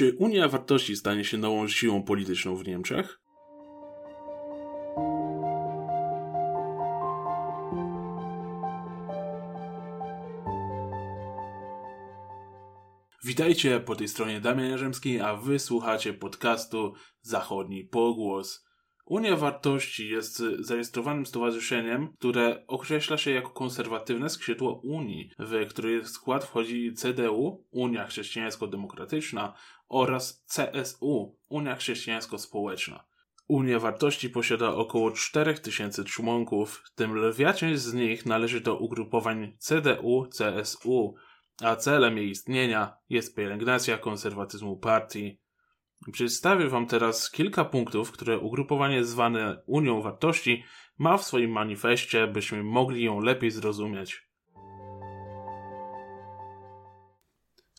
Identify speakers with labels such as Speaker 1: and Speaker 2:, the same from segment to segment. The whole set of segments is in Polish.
Speaker 1: Czy Unia Wartości stanie się nową siłą polityczną w Niemczech? Witajcie po tej stronie Damian Jarzemski, a wy słuchacie podcastu Zachodni Pogłos. Unia Wartości jest zarejestrowanym stowarzyszeniem, które określa się jako konserwatywne skrzydło Unii, w której skład wchodzi CDU, Unia Chrześcijańsko-Demokratyczna oraz CSU, Unia Chrześcijańsko-Społeczna. Unia Wartości posiada około 4000 członków, w tym lwia część z nich należy do ugrupowań CDU, CSU, a celem jej istnienia jest pielęgnacja konserwatyzmu partii. Przedstawię Wam teraz kilka punktów, które ugrupowanie zwane Unią Wartości ma w swoim manifestie, byśmy mogli ją lepiej zrozumieć.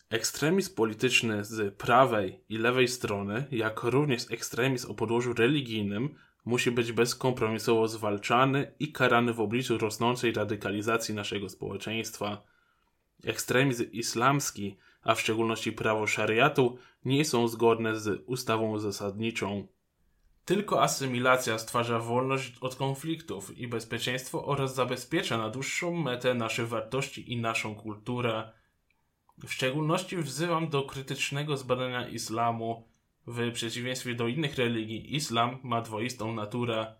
Speaker 1: Ekstremizm polityczny z prawej i lewej strony, jak również ekstremizm o podłożu religijnym, musi być bezkompromisowo zwalczany i karany w obliczu rosnącej radykalizacji naszego społeczeństwa. Ekstremizm islamski, a w szczególności prawo szariatu, nie są zgodne z ustawą zasadniczą. Tylko asymilacja stwarza wolność od konfliktów i bezpieczeństwo oraz zabezpiecza na dłuższą metę nasze wartości i naszą kulturę. W szczególności wzywam do krytycznego zbadania islamu. W przeciwieństwie do innych religii, islam ma dwoistą naturę.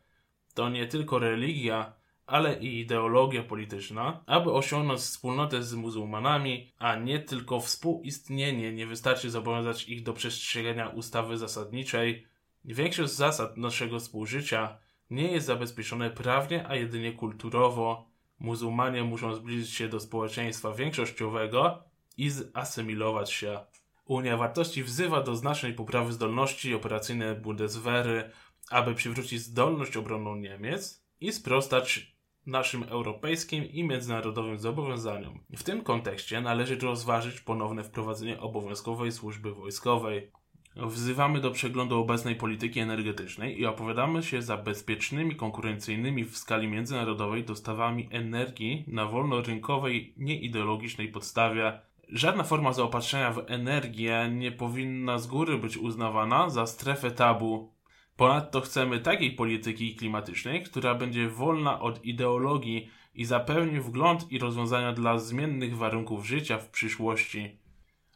Speaker 1: To nie tylko religia, ale i ideologia polityczna, aby osiągnąć wspólnotę z muzułmanami, a nie tylko współistnienie, nie wystarczy zobowiązać ich do przestrzegania ustawy zasadniczej. Większość zasad naszego współżycia nie jest zabezpieczone prawnie, a jedynie kulturowo. Muzułmanie muszą zbliżyć się do społeczeństwa większościowego i zasymilować się. Unia Wartości wzywa do znacznej poprawy zdolności operacyjnej Bundeswehry, aby przywrócić zdolność obronną Niemiec i sprostać naszym europejskim i międzynarodowym zobowiązaniom. W tym kontekście należy rozważyć ponowne wprowadzenie obowiązkowej służby wojskowej. Wzywamy do przeglądu obecnej polityki energetycznej i opowiadamy się za bezpiecznymi, konkurencyjnymi w skali międzynarodowej dostawami energii na wolnorynkowej, nieideologicznej podstawie. Żadna forma zaopatrzenia w energię nie powinna z góry być uznawana za strefę tabu. Ponadto chcemy takiej polityki klimatycznej, która będzie wolna od ideologii i zapewni wgląd i rozwiązania dla zmiennych warunków życia w przyszłości.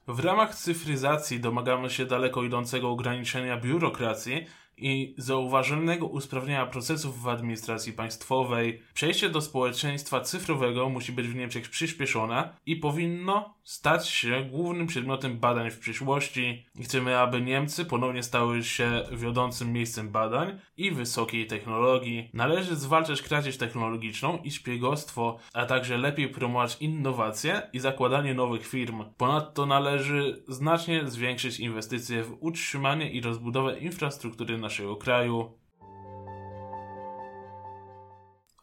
Speaker 1: W ramach cyfryzacji domagamy się daleko idącego ograniczenia biurokracji i zauważalnego usprawnienia procesów w administracji państwowej. Przejście do społeczeństwa cyfrowego musi być w Niemczech przyspieszone i powinno stać się głównym przedmiotem badań w przyszłości. Chcemy, aby Niemcy ponownie stały się wiodącym miejscem badań i wysokiej technologii. Należy zwalczać kradzież technologiczną i szpiegostwo, a także lepiej promować innowacje i zakładanie nowych firm. Ponadto należy znacznie zwiększyć inwestycje w utrzymanie i rozbudowę infrastruktury naszego kraju.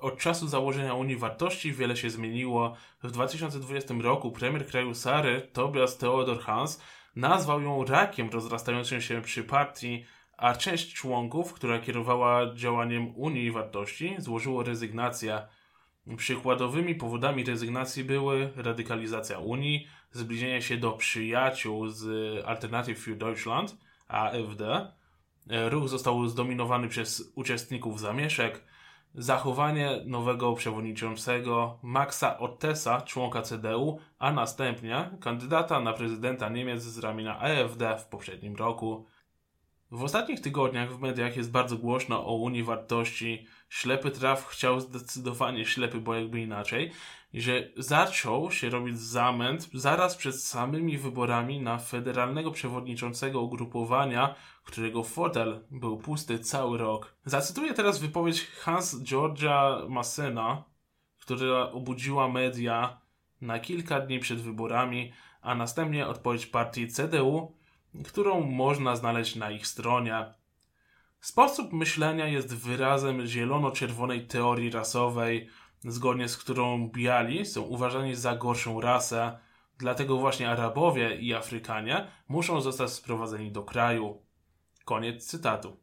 Speaker 1: Od czasu założenia Unii Wartości wiele się zmieniło. W 2020 roku premier kraju Sary, Tobias Theodor Hans, nazwał ją rakiem rozrastającym się przy partii, a część członków, która kierowała działaniem Unii Wartości, złożyło rezygnację. Przykładowymi powodami rezygnacji były radykalizacja Unii, zbliżenie się do przyjaciół z Alternative für Deutschland, AfD, ruch został zdominowany przez uczestników zamieszek, zachowanie nowego przewodniczącego Maxa Ottesa, członka CDU, a następnie kandydata na prezydenta Niemiec z ramienia AfD w poprzednim roku. W ostatnich tygodniach w mediach jest bardzo głośno o Unii Wartości. Ślepy traf chciał zdecydowanie ślepy, bo jakby inaczej, że zaczął się robić zamęt zaraz przed samymi wyborami na federalnego przewodniczącego ugrupowania, którego fotel był pusty cały rok. Zacytuję teraz wypowiedź Hans Georgia Massena, która obudziła media na kilka dni przed wyborami, a następnie odpowiedź partii CDU, którą można znaleźć na ich stronie. Sposób myślenia jest wyrazem zielono-czerwonej teorii rasowej, zgodnie z którą biali są uważani za gorszą rasę, dlatego właśnie Arabowie i Afrykanie muszą zostać sprowadzeni do kraju. Koniec cytatu.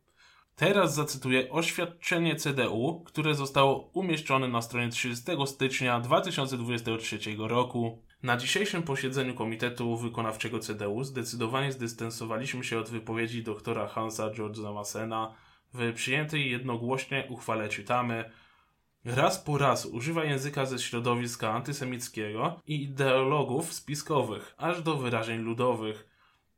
Speaker 1: Teraz zacytuję oświadczenie CDU, które zostało umieszczone na stronie 30 stycznia 2023 roku. Na dzisiejszym posiedzeniu Komitetu Wykonawczego CDU zdecydowanie zdystansowaliśmy się od wypowiedzi doktora Hansa George'a Massena. W przyjętej jednogłośnie uchwale czytamy Raz po raz używa języka ze środowiska antysemickiego i ideologów spiskowych, aż do wyrażeń ludowych.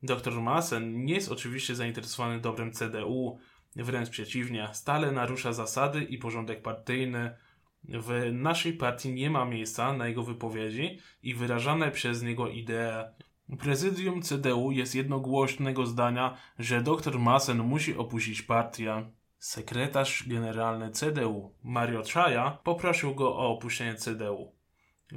Speaker 1: Dr Massen nie jest oczywiście zainteresowany dobrem CDU, wręcz przeciwnie, stale narusza zasady i porządek partyjny, w naszej partii nie ma miejsca na jego wypowiedzi i wyrażane przez niego idee. Prezydium CDU jest jednogłośnego zdania, że dr Masen musi opuścić partię. Sekretarz generalny CDU Mario Czaja poprosił go o opuszczenie CDU.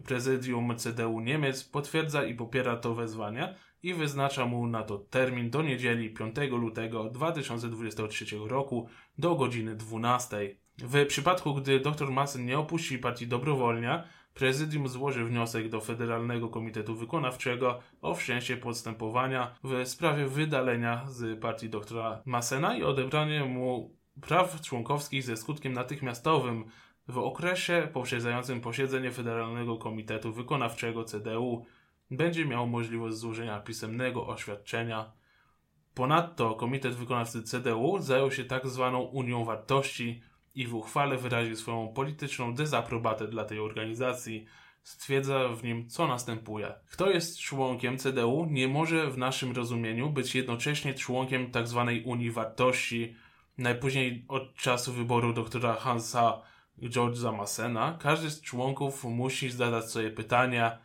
Speaker 1: Prezydium CDU Niemiec potwierdza i popiera to wezwanie i wyznacza mu na to termin do niedzieli 5 lutego 2023 roku do godziny 12. W przypadku, gdy dr Massen nie opuści partii dobrowolnie, prezydium złoży wniosek do Federalnego Komitetu Wykonawczego o wszczęcie postępowania w sprawie wydalenia z partii doktora Massena i odebranie mu praw członkowskich ze skutkiem natychmiastowym w okresie poprzedzającym posiedzenie Federalnego Komitetu Wykonawczego CDU będzie miał możliwość złożenia pisemnego oświadczenia. Ponadto Komitet Wykonawcy CDU zajął się tak zwaną Unią Wartości, i w uchwale wyraził swoją polityczną dezaprobatę dla tej organizacji. Stwierdza w nim, co następuje. Kto jest członkiem CDU, nie może w naszym rozumieniu być jednocześnie członkiem tzw. Tak Unii Wartości. Najpóźniej od czasu wyboru doktora Hansa George'a Massena, każdy z członków musi zadać sobie pytania,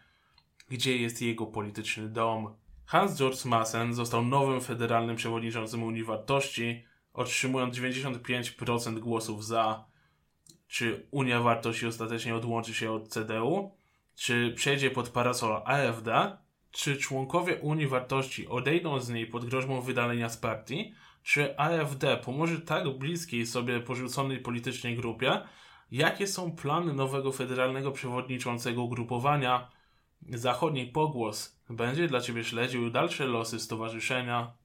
Speaker 1: gdzie jest jego polityczny dom. Hans George Massen został nowym federalnym przewodniczącym Unii Wartości, otrzymując 95% głosów za, czy Unia Wartości ostatecznie odłączy się od CDU, czy przejdzie pod parasol AfD, czy członkowie Unii Wartości odejdą z niej pod groźbą wydalenia z partii, czy AfD pomoże tak bliskiej sobie porzuconej politycznej grupie, jakie są plany nowego federalnego przewodniczącego ugrupowania. Zachodni Pogłos będzie dla Ciebie śledził dalsze losy stowarzyszenia.